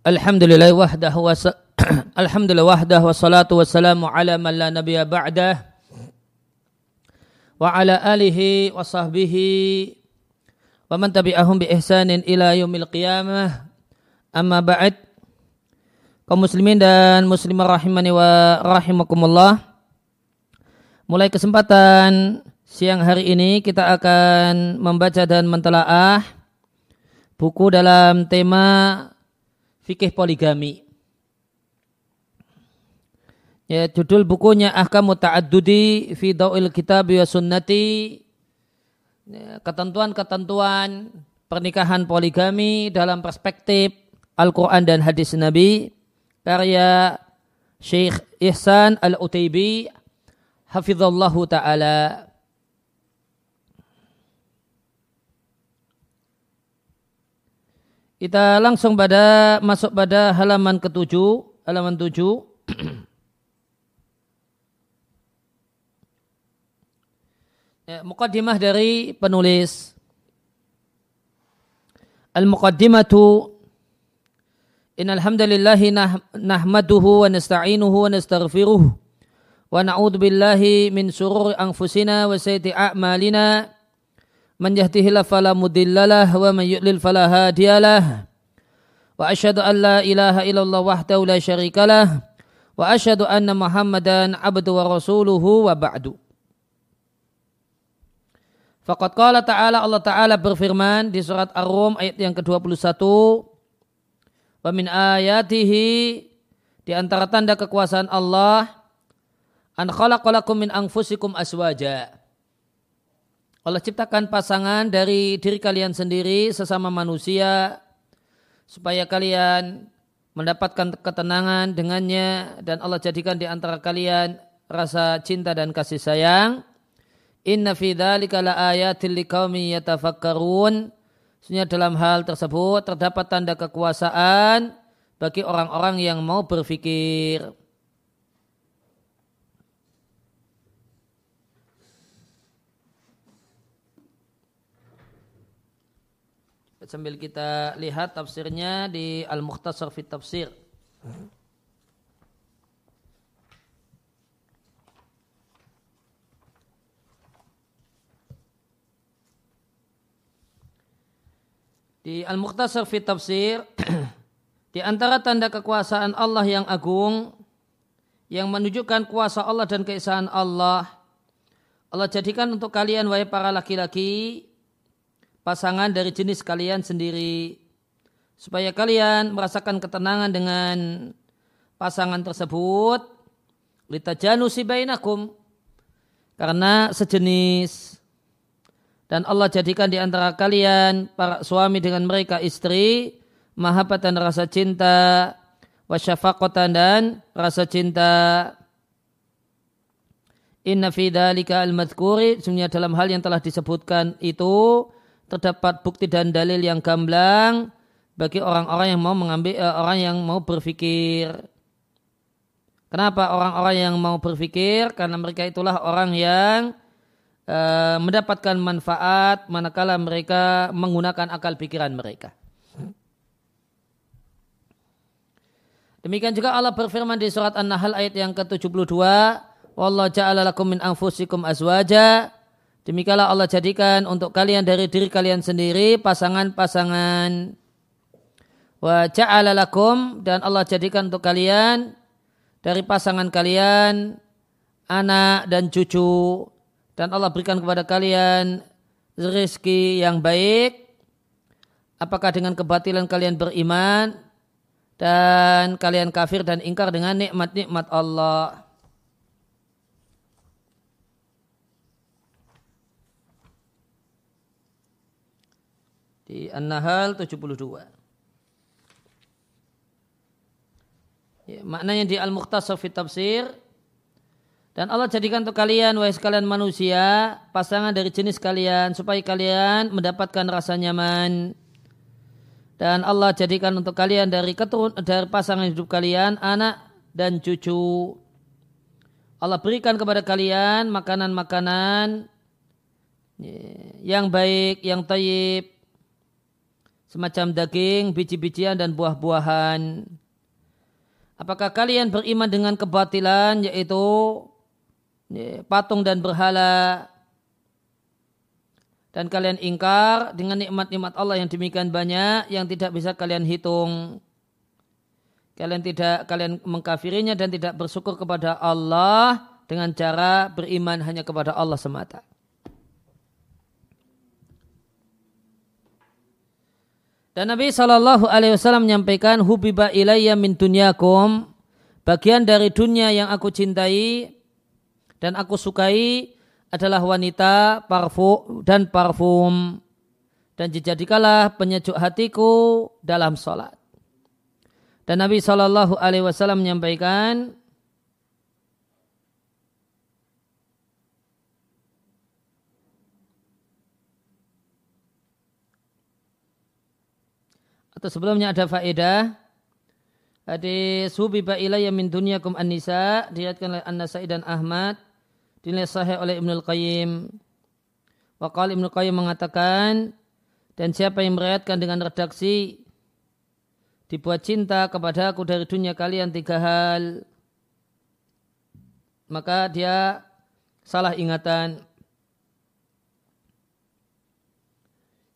Alhamdulillah wahdah wa Alhamdulillah wahdah wa salatu wassalamu ala man la nabiyya ba'dah wa ala alihi wa sahbihi wa man tabi'ahum bi ihsanin ila yaumil qiyamah. Amma ba'd. Kaum muslimin dan muslimah rahimani wa rahimakumullah. Mulai kesempatan siang hari ini kita akan membaca dan mentelaah buku dalam tema fikih poligami. Ya, judul bukunya Ahkamu Ta'addudi fi Dawil Kitab wa Sunnati. Ya, ketentuan-ketentuan pernikahan poligami dalam perspektif Al-Quran dan hadis Nabi. Karya Syekh Ihsan Al-Utaibi. Hafizallahu Ta'ala. Kita langsung pada masuk pada halaman ketujuh, halaman tujuh. ya, dari penulis. Al-muqaddimatu Innal hamdalillahi nah, nahmaduhu wa nasta'inuhu wa nastaghfiruh wa na'udzu billahi min shururi anfusina wa sayyiati a'malina من يهده fala فلا مضل له ومن يضلل فلا هادي له واشهد ان لا اله الا الله وحده لا شريك له واشهد ان محمدا rasuluhu ورسوله وبعد فقد قال تعالى الله تعالى berfirman di surat Ar-Rum ayat yang ke-21. Wa min di antara tanda kekuasaan Allah an khalaqalakum min anfusikum aswaja Allah ciptakan pasangan dari diri kalian sendiri sesama manusia supaya kalian mendapatkan ketenangan dengannya dan Allah jadikan di antara kalian rasa cinta dan kasih sayang. Inna fi dzalika laayatil liqaumin yatafakkarun. Sebenarnya dalam hal tersebut terdapat tanda kekuasaan bagi orang-orang yang mau berfikir. Sambil kita lihat tafsirnya di Al-Mukhtasar fit Tafsir. Di Al-Mukhtasar fit Tafsir di antara tanda kekuasaan Allah yang agung yang menunjukkan kuasa Allah dan keesaan Allah Allah jadikan untuk kalian wahai para laki-laki pasangan dari jenis kalian sendiri. Supaya kalian merasakan ketenangan dengan pasangan tersebut. Litajanu sibainakum karena sejenis. Dan Allah jadikan di antara kalian para suami dengan mereka istri. Mahabbatan rasa cinta. Wasyafaqatan dan rasa cinta. Inna fi dzalika al-madhkuri. Dalam hal yang telah disebutkan itu terdapat bukti dan dalil yang gamblang bagi orang-orang yang mau mengambil uh, orang yang mau berpikir. Kenapa orang-orang yang mau berpikir? Karena mereka itulah orang yang uh, mendapatkan manfaat manakala mereka menggunakan akal pikiran mereka. Demikian juga Allah berfirman di surat An-Nahl ayat yang ke-72, "Wallahu ja'ala lakum min anfusikum azwaja" Demikianlah Allah jadikan untuk kalian dari diri kalian sendiri pasangan-pasangan. Wa ja'ala lakum dan Allah jadikan untuk kalian dari pasangan kalian anak dan cucu. Dan Allah berikan kepada kalian rezeki yang baik. Apakah dengan kebatilan kalian beriman? Dan kalian kafir dan ingkar dengan nikmat-nikmat Allah di An-Nahl 72. Ya, maknanya di Al-Mukhtasar fi Tafsir dan Allah jadikan untuk kalian wahai sekalian manusia pasangan dari jenis kalian supaya kalian mendapatkan rasa nyaman dan Allah jadikan untuk kalian dari keturun dari pasangan hidup kalian anak dan cucu. Allah berikan kepada kalian makanan-makanan ya, yang baik, yang tayyib, semacam daging, biji-bijian dan buah-buahan. Apakah kalian beriman dengan kebatilan yaitu ya, patung dan berhala dan kalian ingkar dengan nikmat-nikmat Allah yang demikian banyak yang tidak bisa kalian hitung. Kalian tidak kalian mengkafirinya dan tidak bersyukur kepada Allah dengan cara beriman hanya kepada Allah semata. Dan Nabi Shallallahu Alaihi Wasallam menyampaikan hubiba ilayya min dunyakum bagian dari dunia yang aku cintai dan aku sukai adalah wanita parfum dan parfum dan dijadikanlah penyejuk hatiku dalam sholat. Dan Nabi Shallallahu Alaihi Wasallam menyampaikan atau sebelumnya ada faedah. Hadis hubiba ilayya min dunyakum an-nisa. Diriatkan oleh An-Nasai dan Ahmad. Dinilai sahih oleh Ibnu Qayyim. Waqal Ibnu Qayyim mengatakan dan siapa yang meriatkan dengan redaksi dibuat cinta kepada aku dari dunia kalian tiga hal maka dia salah ingatan.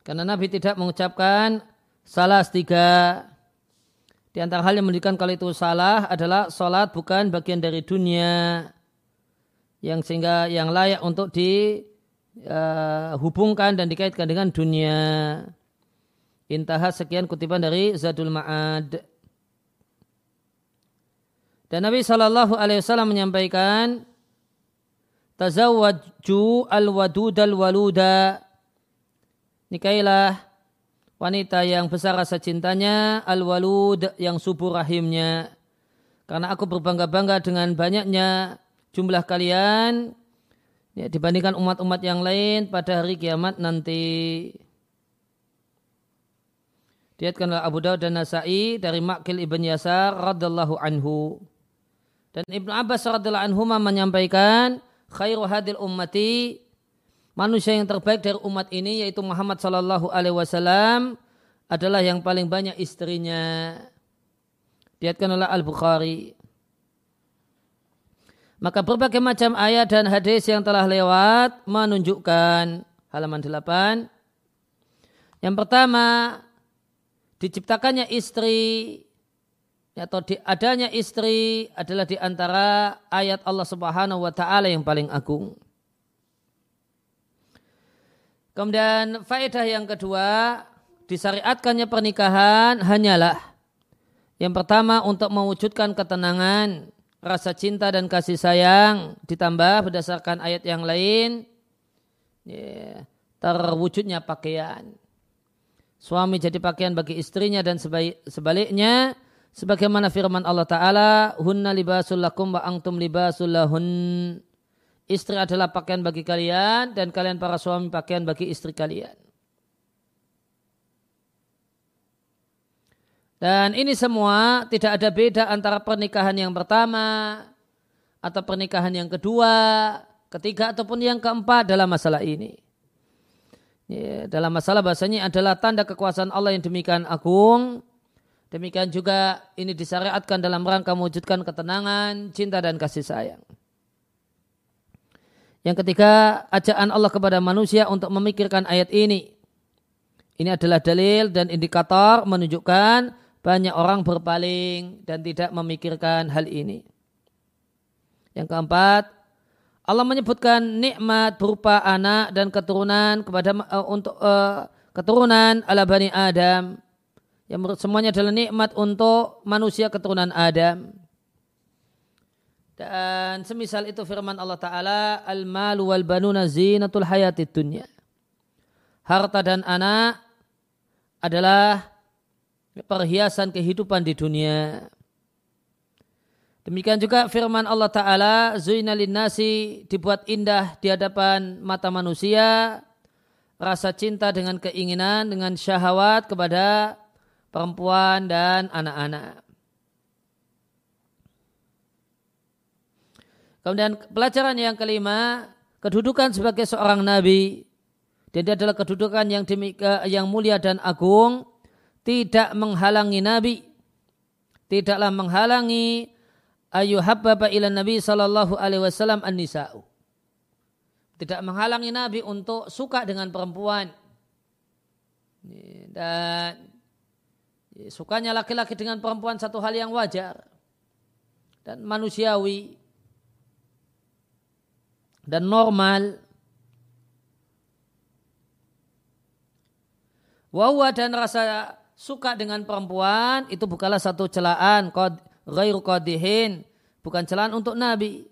Karena Nabi tidak mengucapkan salah tiga. Di antara hal yang menunjukkan kalau itu salah adalah sholat bukan bagian dari dunia yang sehingga yang layak untuk dihubungkan uh, dan dikaitkan dengan dunia. Intaha sekian kutipan dari Zadul Ma'ad. Dan Nabi Shallallahu Alaihi Wasallam menyampaikan, Tazawwaju al-wadud al-waluda. Nikailah wanita yang besar rasa cintanya, al-walud yang subur rahimnya. Karena aku berbangga-bangga dengan banyaknya jumlah kalian ya, dibandingkan umat-umat yang lain pada hari kiamat nanti. Diatkan oleh Abu Dawud dan Nasai dari Makil ibn Yasar radallahu anhu. Dan Ibnu Abbas radallahu anhu menyampaikan khairu hadil ummati manusia yang terbaik dari umat ini yaitu Muhammad Sallallahu Alaihi Wasallam adalah yang paling banyak istrinya. Diatkan oleh Al Bukhari. Maka berbagai macam ayat dan hadis yang telah lewat menunjukkan halaman 8. Yang pertama, diciptakannya istri atau di, adanya istri adalah di antara ayat Allah Subhanahu wa taala yang paling agung. Kemudian faedah yang kedua, disyariatkannya pernikahan hanyalah yang pertama untuk mewujudkan ketenangan, rasa cinta dan kasih sayang ditambah berdasarkan ayat yang lain ya, terwujudnya pakaian. Suami jadi pakaian bagi istrinya dan sebaliknya sebagaimana firman Allah taala hunna libasul lakum wa antum libasul lahun Istri adalah pakaian bagi kalian dan kalian para suami pakaian bagi istri kalian. Dan ini semua tidak ada beda antara pernikahan yang pertama atau pernikahan yang kedua, ketiga ataupun yang keempat dalam masalah ini. Ya, dalam masalah bahasanya adalah tanda kekuasaan Allah yang demikian agung. Demikian juga ini disyariatkan dalam rangka mewujudkan ketenangan, cinta dan kasih sayang. Yang ketiga, ajaan Allah kepada manusia untuk memikirkan ayat ini. Ini adalah dalil dan indikator menunjukkan banyak orang berpaling dan tidak memikirkan hal ini. Yang keempat, Allah menyebutkan nikmat berupa anak dan keturunan kepada uh, untuk uh, keturunan ala bani Adam. Yang semuanya adalah nikmat untuk manusia keturunan Adam. Dan semisal itu firman Allah Ta'ala, Al-malu wal banuna zinatul hayatid dunya. Harta dan anak adalah perhiasan kehidupan di dunia. Demikian juga firman Allah Ta'ala, Zuinalin nasi dibuat indah di hadapan mata manusia, rasa cinta dengan keinginan, dengan syahwat kepada perempuan dan anak-anak. Kemudian pelajaran yang kelima, kedudukan sebagai seorang nabi. Dan dia adalah kedudukan yang yang mulia dan agung tidak menghalangi Nabi tidaklah menghalangi ayu habbaba ila Nabi sallallahu alaihi wasallam an-nisa'u. Tidak menghalangi Nabi untuk suka dengan perempuan. Dan sukanya laki-laki dengan perempuan satu hal yang wajar. Dan manusiawi. Dan normal. Wawa dan rasa suka dengan perempuan itu bukanlah satu celaan ghairu qadihin. Bukan celaan untuk Nabi.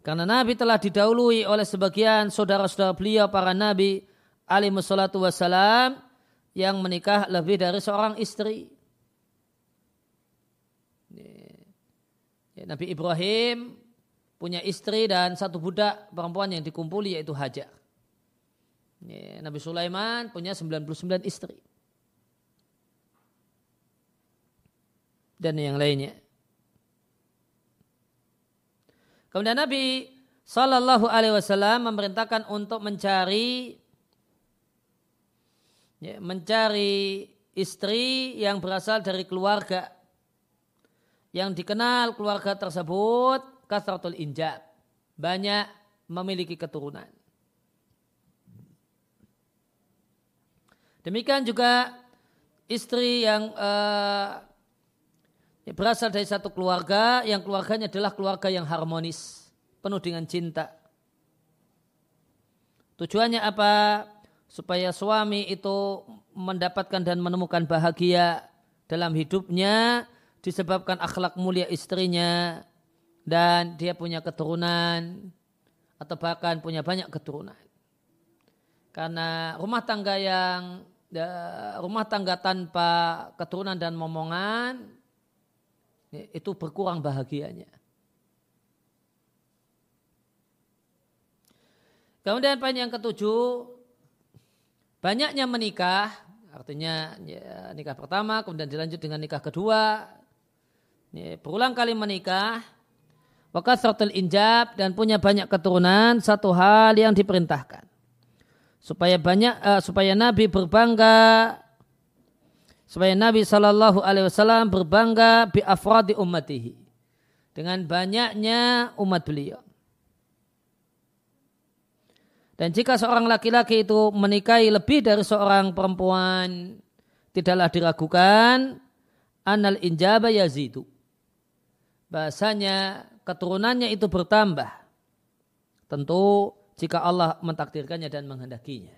Karena Nabi telah didahului oleh sebagian saudara-saudara beliau para Nabi alaihi wassalatu wassalam yang menikah lebih dari seorang istri. Nabi Ibrahim punya istri dan satu budak perempuan yang dikumpuli yaitu Hajar Nabi Sulaiman punya 99 istri. Dan yang lainnya. Kemudian Nabi Sallallahu Alaihi Wasallam memerintahkan untuk mencari ya, mencari istri yang berasal dari keluarga yang dikenal keluarga tersebut kasratul injab banyak memiliki keturunan. Demikian juga istri yang uh, berasal dari satu keluarga yang keluarganya adalah keluarga yang harmonis, penuh dengan cinta. Tujuannya apa? Supaya suami itu mendapatkan dan menemukan bahagia dalam hidupnya disebabkan akhlak mulia istrinya dan dia punya keturunan atau bahkan punya banyak keturunan. Karena rumah tangga yang rumah tangga tanpa keturunan dan momongan ya, itu berkurang bahagianya. Kemudian poin yang ketujuh, banyaknya menikah, artinya ya, nikah pertama, kemudian dilanjut dengan nikah kedua, ya, berulang kali menikah, wakasratul injab dan punya banyak keturunan, satu hal yang diperintahkan supaya banyak uh, supaya Nabi berbangga supaya Nabi Shallallahu Alaihi Wasallam berbangga bi afradi ummatihi dengan banyaknya umat beliau. Dan jika seorang laki-laki itu menikahi lebih dari seorang perempuan, tidaklah diragukan anal injaba yazidu. Bahasanya keturunannya itu bertambah. Tentu jika Allah mentakdirkannya dan menghendakinya.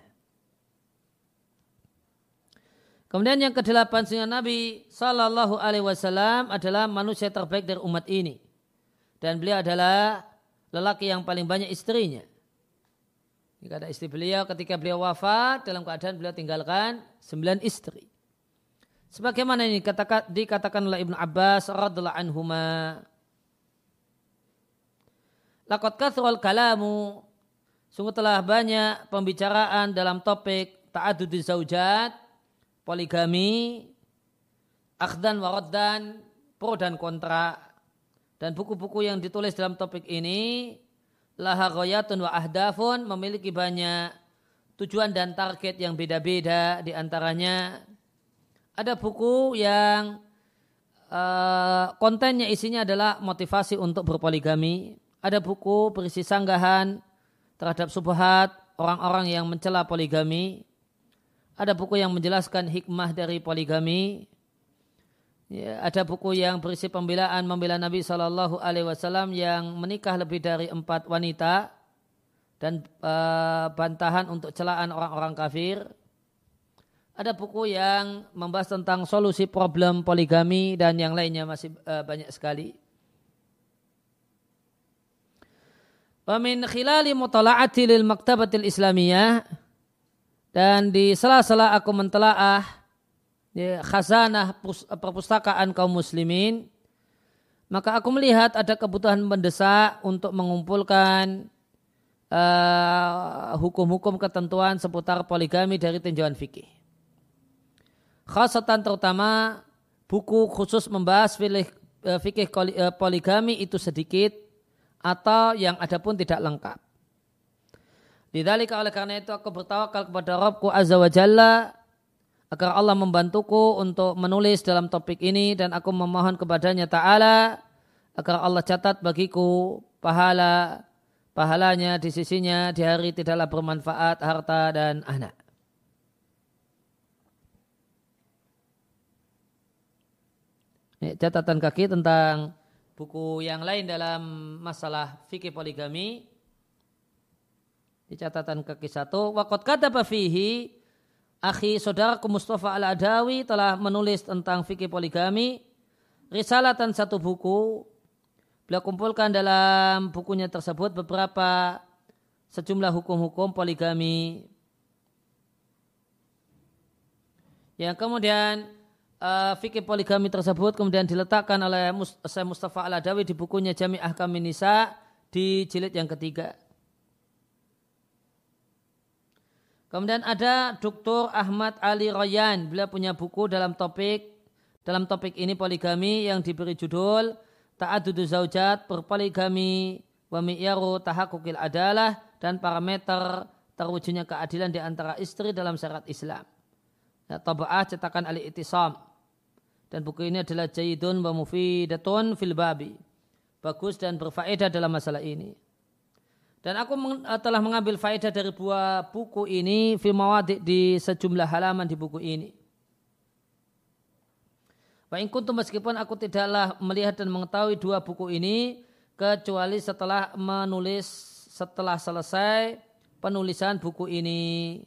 Kemudian yang kedelapan sehingga Nabi Sallallahu Alaihi Wasallam adalah manusia terbaik dari umat ini dan beliau adalah lelaki yang paling banyak istrinya. Jika ada istri beliau ketika beliau wafat dalam keadaan beliau tinggalkan sembilan istri. Sebagaimana ini dikatakan oleh Ibnu Abbas radhiallahu anhuma. Laqad kathrul kalamu Sungguh telah banyak pembicaraan dalam topik ta'adudi zaujat, poligami, akhdan waraddan, pro dan kontra. Dan buku-buku yang ditulis dalam topik ini laha wa ahdafun memiliki banyak tujuan dan target yang beda-beda di antaranya ada buku yang uh, kontennya isinya adalah motivasi untuk berpoligami ada buku berisi sanggahan terhadap subhat orang-orang yang mencela poligami. Ada buku yang menjelaskan hikmah dari poligami. Ya, ada buku yang berisi pembelaan membela Nabi Shallallahu Alaihi Wasallam yang menikah lebih dari empat wanita dan uh, bantahan untuk celaan orang-orang kafir. Ada buku yang membahas tentang solusi problem poligami dan yang lainnya masih uh, banyak sekali. Wamin khilali mutala'ati lil maktabatil islamiyah dan di sela-sela aku mentelaah khazanah perpustakaan kaum muslimin maka aku melihat ada kebutuhan mendesak untuk mengumpulkan uh, hukum-hukum ketentuan seputar poligami dari tinjauan fikih. Khasatan terutama buku khusus membahas fikih, uh, fikih uh, poligami itu sedikit atau yang ada pun tidak lengkap. Lidzalika oleh karena itu aku bertawakal kepada Rabbku Azza wa Jalla agar Allah membantuku untuk menulis dalam topik ini dan aku memohon kepadanya Ta'ala agar Allah catat bagiku pahala pahalanya di sisinya di hari tidaklah bermanfaat harta dan anak. Ini catatan kaki tentang buku yang lain dalam masalah fikih poligami di catatan kaki satu wakot kata fihi akhi saudaraku Mustafa al Adawi telah menulis tentang fikih poligami risalatan satu buku. Beliau kumpulkan dalam bukunya tersebut beberapa sejumlah hukum-hukum poligami. Yang kemudian uh, fikih poligami tersebut kemudian diletakkan oleh Syekh Mustafa Al Adawi di bukunya Jami Ahkam di jilid yang ketiga. Kemudian ada Dr. Ahmad Ali Royan. Beliau punya buku dalam topik dalam topik ini poligami yang diberi judul Ta'adudu Zaujat Berpoligami wa mi'yaru tahakukil adalah dan parameter terwujudnya keadilan di antara istri dalam syarat Islam. Ya, Taba'ah cetakan Ali Itisam. Dan buku ini adalah jayidun wa mufidatun fil babi. Bagus dan berfaedah dalam masalah ini. Dan aku eh, telah mengambil faedah dari buah buku ini fil mawadik di sejumlah halaman di buku ini. Wa kuntum meskipun aku tidaklah melihat dan mengetahui dua buku ini kecuali setelah menulis setelah selesai penulisan buku ini.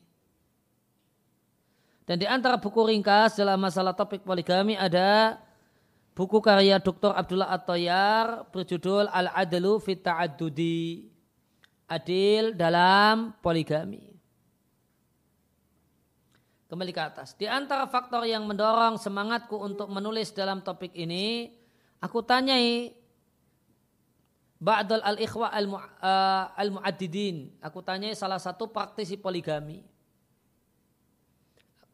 Dan di antara buku ringkas dalam masalah topik poligami ada buku karya Dr. Abdullah At-Toyar berjudul Al-Adlu Fit Ta'addudi adil dalam poligami. Kembali ke atas. Di antara faktor yang mendorong semangatku untuk menulis dalam topik ini, aku tanyai Ba'dal al-ikhwa eh, al-mu'addidin. Aku tanyai salah satu praktisi poligami.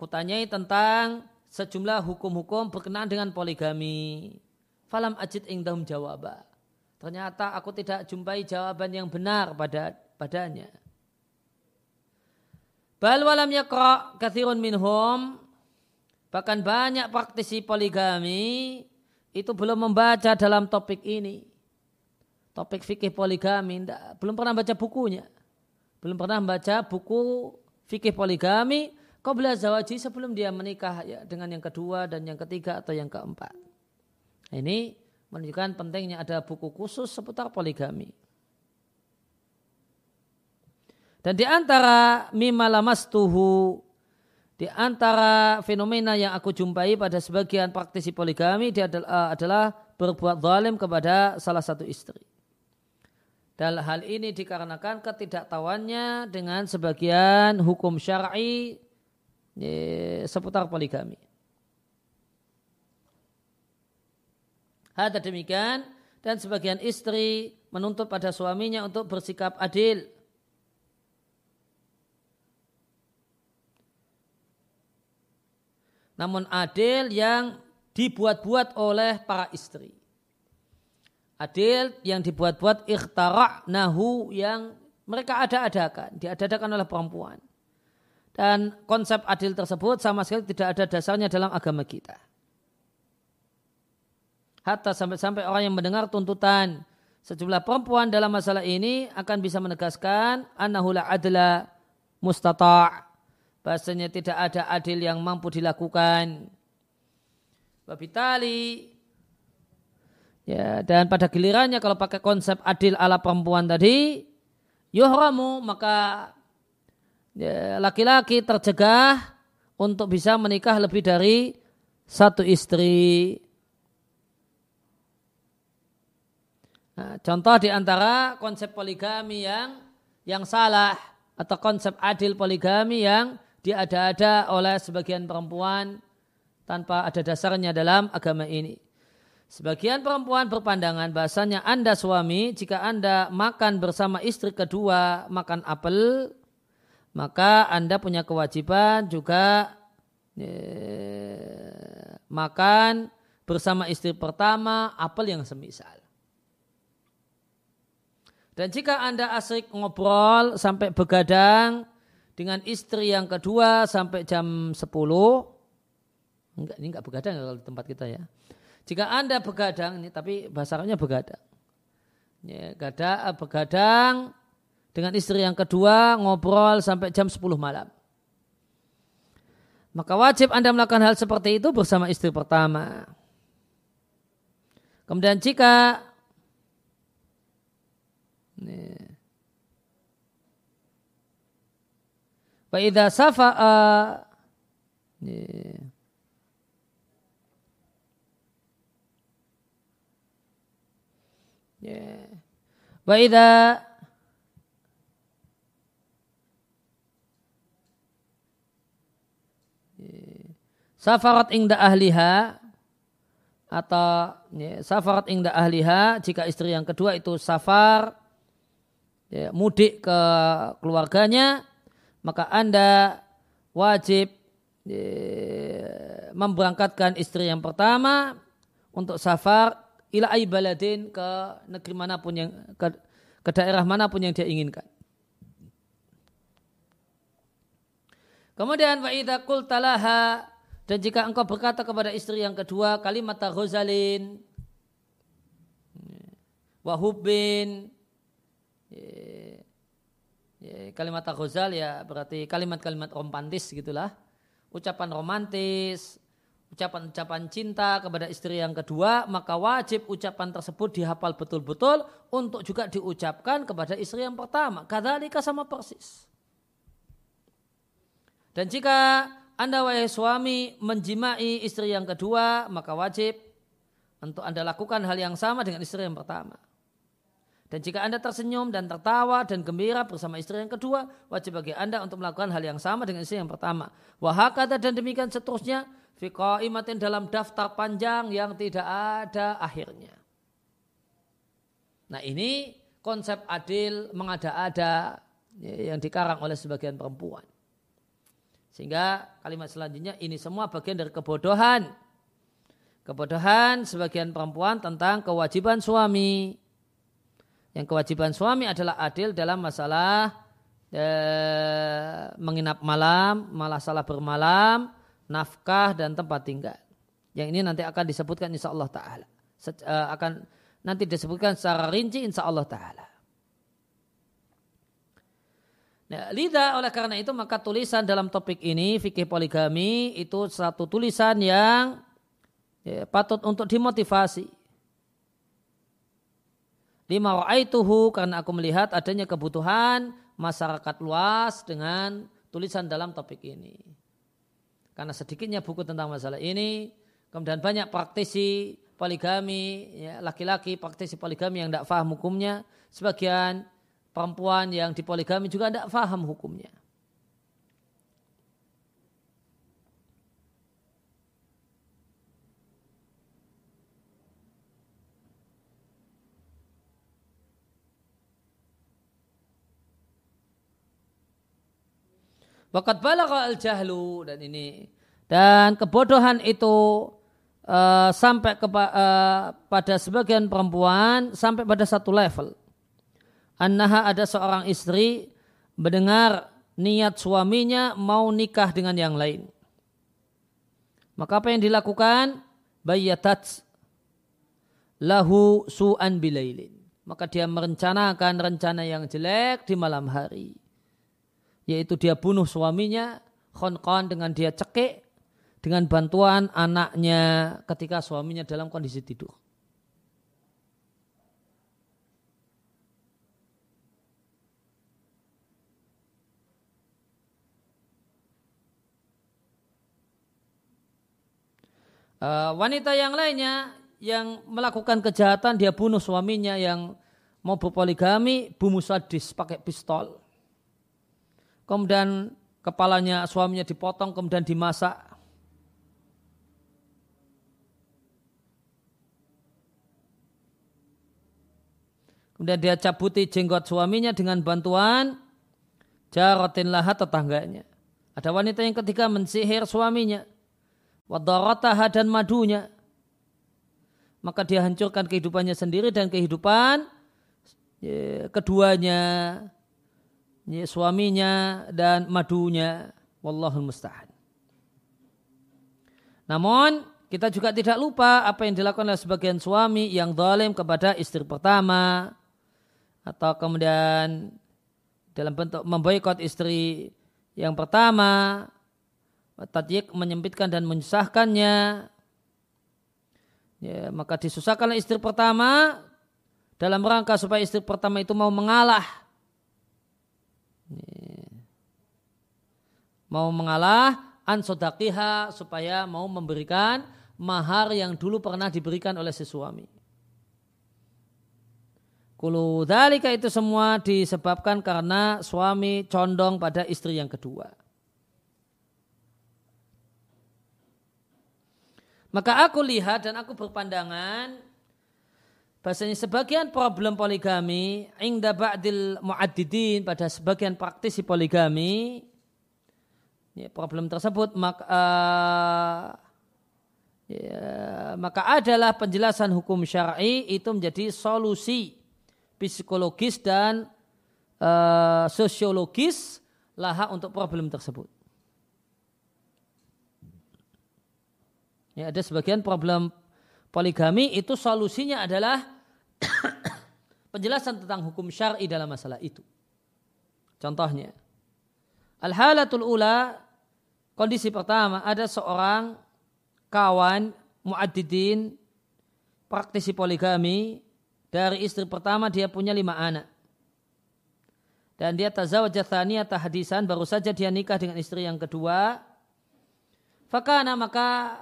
Aku tanyai tentang sejumlah hukum-hukum berkenaan dengan poligami. Falam ajid ingdahum jawabah. Ternyata aku tidak jumpai jawaban yang benar pada padanya. Bal walam yakra kathirun minhum bahkan banyak praktisi poligami itu belum membaca dalam topik ini. Topik fikih poligami belum pernah baca bukunya. Belum pernah membaca buku fikih poligami kau belajar zawaji sebelum dia menikah ya, dengan yang kedua dan yang ketiga atau yang keempat. Ini menunjukkan pentingnya ada buku khusus seputar poligami. Dan di antara tuhu di antara fenomena yang aku jumpai pada sebagian praktisi poligami dia adalah, adalah berbuat zalim kepada salah satu istri. Dan hal ini dikarenakan ketidaktahuannya dengan sebagian hukum syar'i seputar poligami. Hada demikian dan sebagian istri menuntut pada suaminya untuk bersikap adil. Namun adil yang dibuat-buat oleh para istri. Adil yang dibuat-buat ikhtarak nahu yang mereka ada-adakan, diadakan oleh perempuan. Dan konsep adil tersebut sama sekali tidak ada dasarnya dalam agama kita. Hatta sampai-sampai orang yang mendengar tuntutan sejumlah perempuan dalam masalah ini akan bisa menegaskan anahula adla mustata' bahasanya tidak ada adil yang mampu dilakukan. Babitali ya dan pada gilirannya kalau pakai konsep adil ala perempuan tadi yuhramu maka laki-laki ya, tercegah untuk bisa menikah lebih dari satu istri. Nah, contoh di antara konsep poligami yang yang salah atau konsep adil poligami yang diada-ada oleh sebagian perempuan tanpa ada dasarnya dalam agama ini. Sebagian perempuan berpandangan bahasanya Anda suami jika Anda makan bersama istri kedua makan apel maka Anda punya kewajiban juga eh, makan bersama istri pertama apel yang semisal. Dan jika Anda asik ngobrol sampai begadang dengan istri yang kedua sampai jam 10, enggak ini enggak begadang kalau di tempat kita ya. Jika Anda begadang ini tapi bahasa Arabnya begadang. Ya, gada, begadang dengan istri yang kedua ngobrol sampai jam 10 malam. Maka wajib Anda melakukan hal seperti itu bersama istri pertama. Kemudian jika Wa idza safa'a Wa idza safarat ingda ahliha atau ya, safarat ingda ahliha jika istri yang kedua itu safar ya, mudik ke keluarganya, maka Anda wajib ya, memberangkatkan istri yang pertama untuk safar ila baladin ke negeri mana pun yang ke, ke daerah mana pun yang dia inginkan. Kemudian wa idza qultalaha dan jika engkau berkata kepada istri yang kedua kalimat ghazalin wa hubbin Ya, kalimat ghazal ya berarti kalimat-kalimat romantis gitulah. Ucapan romantis, ucapan-ucapan cinta kepada istri yang kedua, maka wajib ucapan tersebut dihafal betul-betul untuk juga diucapkan kepada istri yang pertama. Kadzalika sama persis. Dan jika Anda wahai suami menjimai istri yang kedua, maka wajib untuk Anda lakukan hal yang sama dengan istri yang pertama. Dan jika Anda tersenyum dan tertawa dan gembira bersama istri yang kedua, wajib bagi Anda untuk melakukan hal yang sama dengan istri yang pertama. Wahakata dan demikian seterusnya, imatin dalam daftar panjang yang tidak ada akhirnya. Nah ini konsep adil mengada-ada yang dikarang oleh sebagian perempuan. Sehingga kalimat selanjutnya ini semua bagian dari kebodohan. Kebodohan sebagian perempuan tentang kewajiban suami yang kewajiban suami adalah adil dalam masalah e, menginap malam, malah salah bermalam, nafkah dan tempat tinggal. Yang ini nanti akan disebutkan insya Allah Taala. Se, e, akan nanti disebutkan secara rinci insya Allah Taala. Nah, lidah oleh karena itu maka tulisan dalam topik ini fikih poligami itu satu tulisan yang ya, patut untuk dimotivasi Lima ra'aituhu karena aku melihat adanya kebutuhan masyarakat luas dengan tulisan dalam topik ini. Karena sedikitnya buku tentang masalah ini, kemudian banyak praktisi poligami, ya, laki-laki praktisi poligami yang tidak faham hukumnya, sebagian perempuan yang dipoligami juga tidak faham hukumnya. Wakat balagha al jahlu dan ini dan kebodohan itu uh, sampai ke, uh, pada sebagian perempuan sampai pada satu level. Annaha ada seorang istri mendengar niat suaminya mau nikah dengan yang lain. Maka apa yang dilakukan? Bayatat lahu su'an bilailin. Maka dia merencanakan rencana yang jelek di malam hari yaitu dia bunuh suaminya khonqon dengan dia cekik dengan bantuan anaknya ketika suaminya dalam kondisi tidur. Uh, wanita yang lainnya yang melakukan kejahatan dia bunuh suaminya yang mau berpoligami bunuh sadis pakai pistol kemudian kepalanya suaminya dipotong kemudian dimasak. Kemudian dia cabuti jenggot suaminya dengan bantuan jarotin lahat tetangganya. Ada wanita yang ketiga mensihir suaminya. Wadarataha dan madunya. Maka dia hancurkan kehidupannya sendiri dan kehidupan ya, keduanya, ya, suaminya dan madunya. Wallahul musta'an. Namun kita juga tidak lupa apa yang dilakukan oleh sebagian suami yang zalim kepada istri pertama atau kemudian dalam bentuk memboikot istri yang pertama, tadyik menyempitkan dan menyusahkannya, ya, maka disusahkan istri pertama dalam rangka supaya istri pertama itu mau mengalah. Ya. Mau mengalah an sodakiha supaya mau memberikan mahar yang dulu pernah diberikan oleh si suami. Kulu dalika itu semua disebabkan karena suami condong pada istri yang kedua. Maka aku lihat dan aku berpandangan bahasanya sebagian problem poligami ingda ba'dil mu'addidin pada sebagian praktisi poligami ya, problem tersebut maka uh, ya, maka adalah penjelasan hukum syar'i itu menjadi solusi psikologis dan uh, sosiologis laha untuk problem tersebut. Ya, ada sebagian problem poligami itu solusinya adalah penjelasan tentang hukum syar'i dalam masalah itu. Contohnya, al-halatul ula kondisi pertama ada seorang kawan muaddidin praktisi poligami dari istri pertama dia punya lima anak dan dia tazawwaj thaniyata hadisan baru saja dia nikah dengan istri yang kedua fakana maka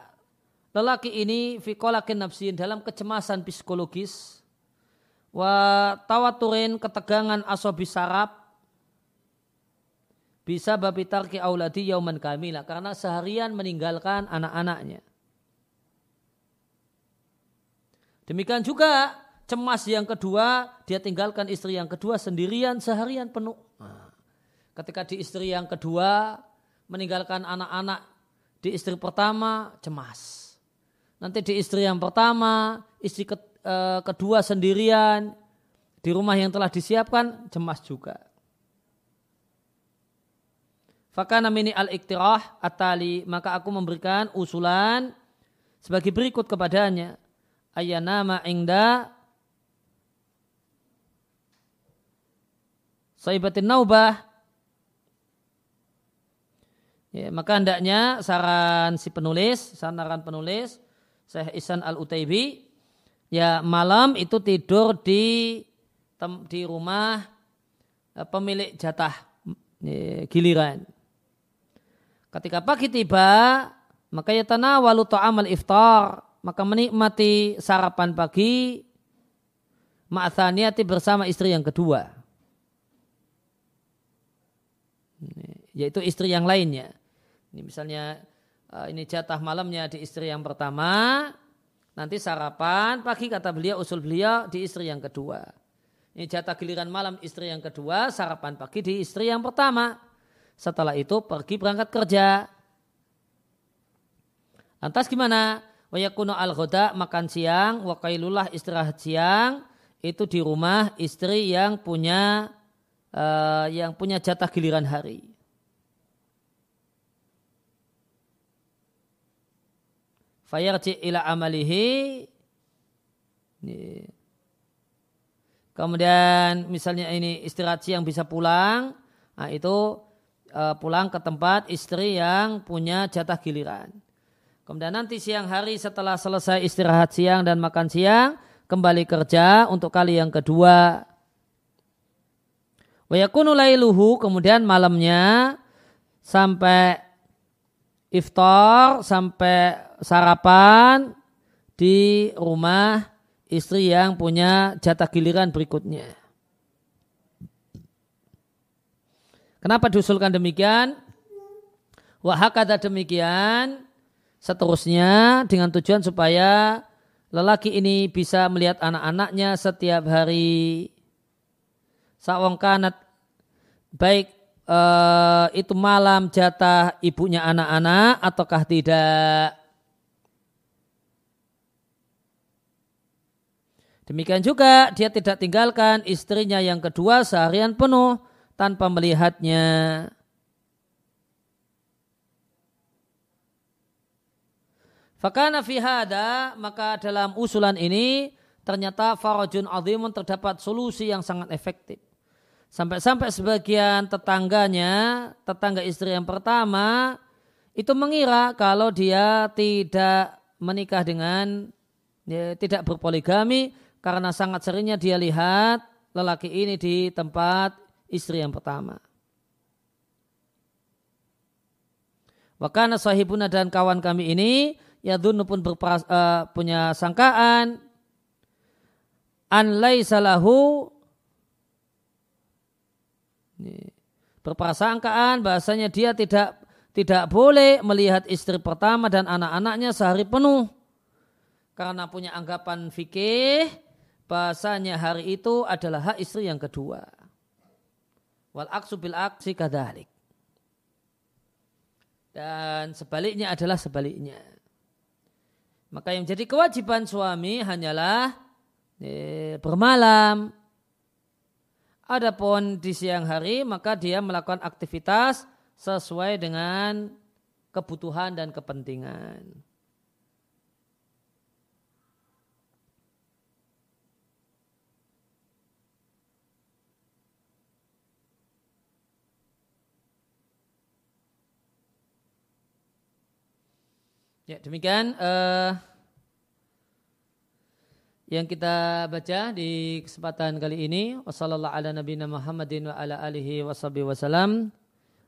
lelaki ini fikolakin nafsin dalam kecemasan psikologis wa tawaturin ketegangan asobi sarap bisa babi tarki auladi yauman kamila karena seharian meninggalkan anak-anaknya Demikian juga cemas yang kedua, dia tinggalkan istri yang kedua sendirian seharian penuh. Ketika di istri yang kedua meninggalkan anak-anak di istri pertama cemas. Nanti di istri yang pertama, istri ke, e, kedua sendirian di rumah yang telah disiapkan cemas juga. Fakana mini al-iktirah atali maka aku memberikan usulan sebagai berikut kepadanya ayanama ingda Saibatin Naubah Ya, maka hendaknya saran si penulis, saran penulis Syekh Isan Al Utaibi ya malam itu tidur di di rumah eh, pemilik jatah ya, giliran. Ketika pagi tiba, maka ya tanawalu ta'amal iftar, maka menikmati sarapan pagi ma'athaniyati bersama istri yang kedua. Yaitu istri yang lainnya. Ini misalnya eh, ini jatah malamnya di istri yang pertama, nanti sarapan pagi kata beliau usul beliau di istri yang kedua. Ini jatah giliran malam istri yang kedua, sarapan pagi di istri yang pertama. Setelah itu pergi berangkat kerja. Lantas gimana? Wayakunu al makan siang, wakailullah istirahat siang itu di rumah istri yang punya uh, yang punya jatah giliran hari. Fayarji ila amalihi. Kemudian misalnya ini istirahat siang bisa pulang, nah itu uh, pulang ke tempat istri yang punya jatah giliran. Kemudian nanti siang hari setelah selesai istirahat siang dan makan siang, kembali kerja untuk kali yang kedua. Wayakunu lailuhu, kemudian malamnya sampai iftar, sampai sarapan di rumah istri yang punya jatah giliran berikutnya. Kenapa diusulkan demikian? Wahakata demikian, seterusnya dengan tujuan supaya lelaki ini bisa melihat anak-anaknya setiap hari. Sawang kanat baik uh, itu malam jatah ibunya anak-anak ataukah tidak. Demikian juga dia tidak tinggalkan istrinya yang kedua seharian penuh tanpa melihatnya. Fakana fi hada, maka dalam usulan ini ternyata farajun azimun terdapat solusi yang sangat efektif. Sampai-sampai sebagian tetangganya, tetangga istri yang pertama, itu mengira kalau dia tidak menikah dengan, ya, tidak berpoligami, karena sangat seringnya dia lihat lelaki ini di tempat istri yang pertama. Wakana sahibuna dan kawan kami ini ya pun berperas, uh, punya sangkaan an laisalahu berprasangkaan bahasanya dia tidak tidak boleh melihat istri pertama dan anak-anaknya sehari penuh karena punya anggapan fikih bahasanya hari itu adalah hak istri yang kedua. Wal aksu bil aksi kadalik. Dan sebaliknya adalah sebaliknya. Maka yang jadi kewajiban suami hanyalah eh, bermalam. Adapun di siang hari maka dia melakukan aktivitas sesuai dengan kebutuhan dan kepentingan. Ya, demikian uh, yang kita baca di kesempatan kali ini. Wassalamualaikum ala nabiyina Muhammadin wa ala alihi washabihi wasallam.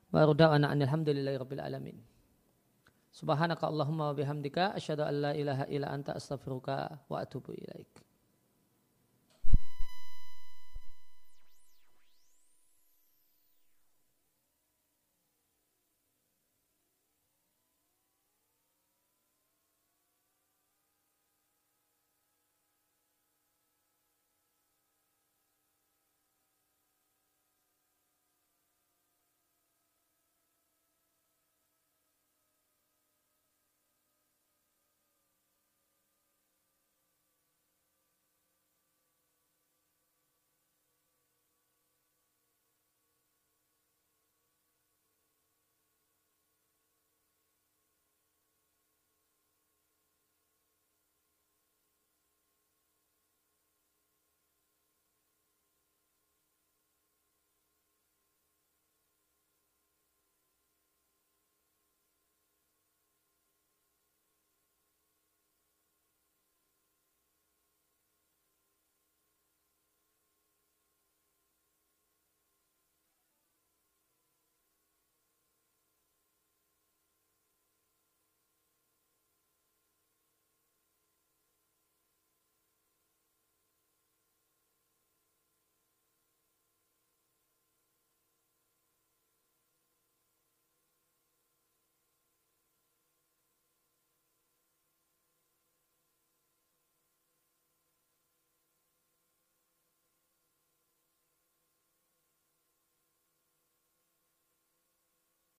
Wa ruda'ana alhamdulillahi rabbil alamin. Subhanaka Allahumma wa bihamdika asyhadu an la ilaha illa anta astaghfiruka wa atubu ilaik.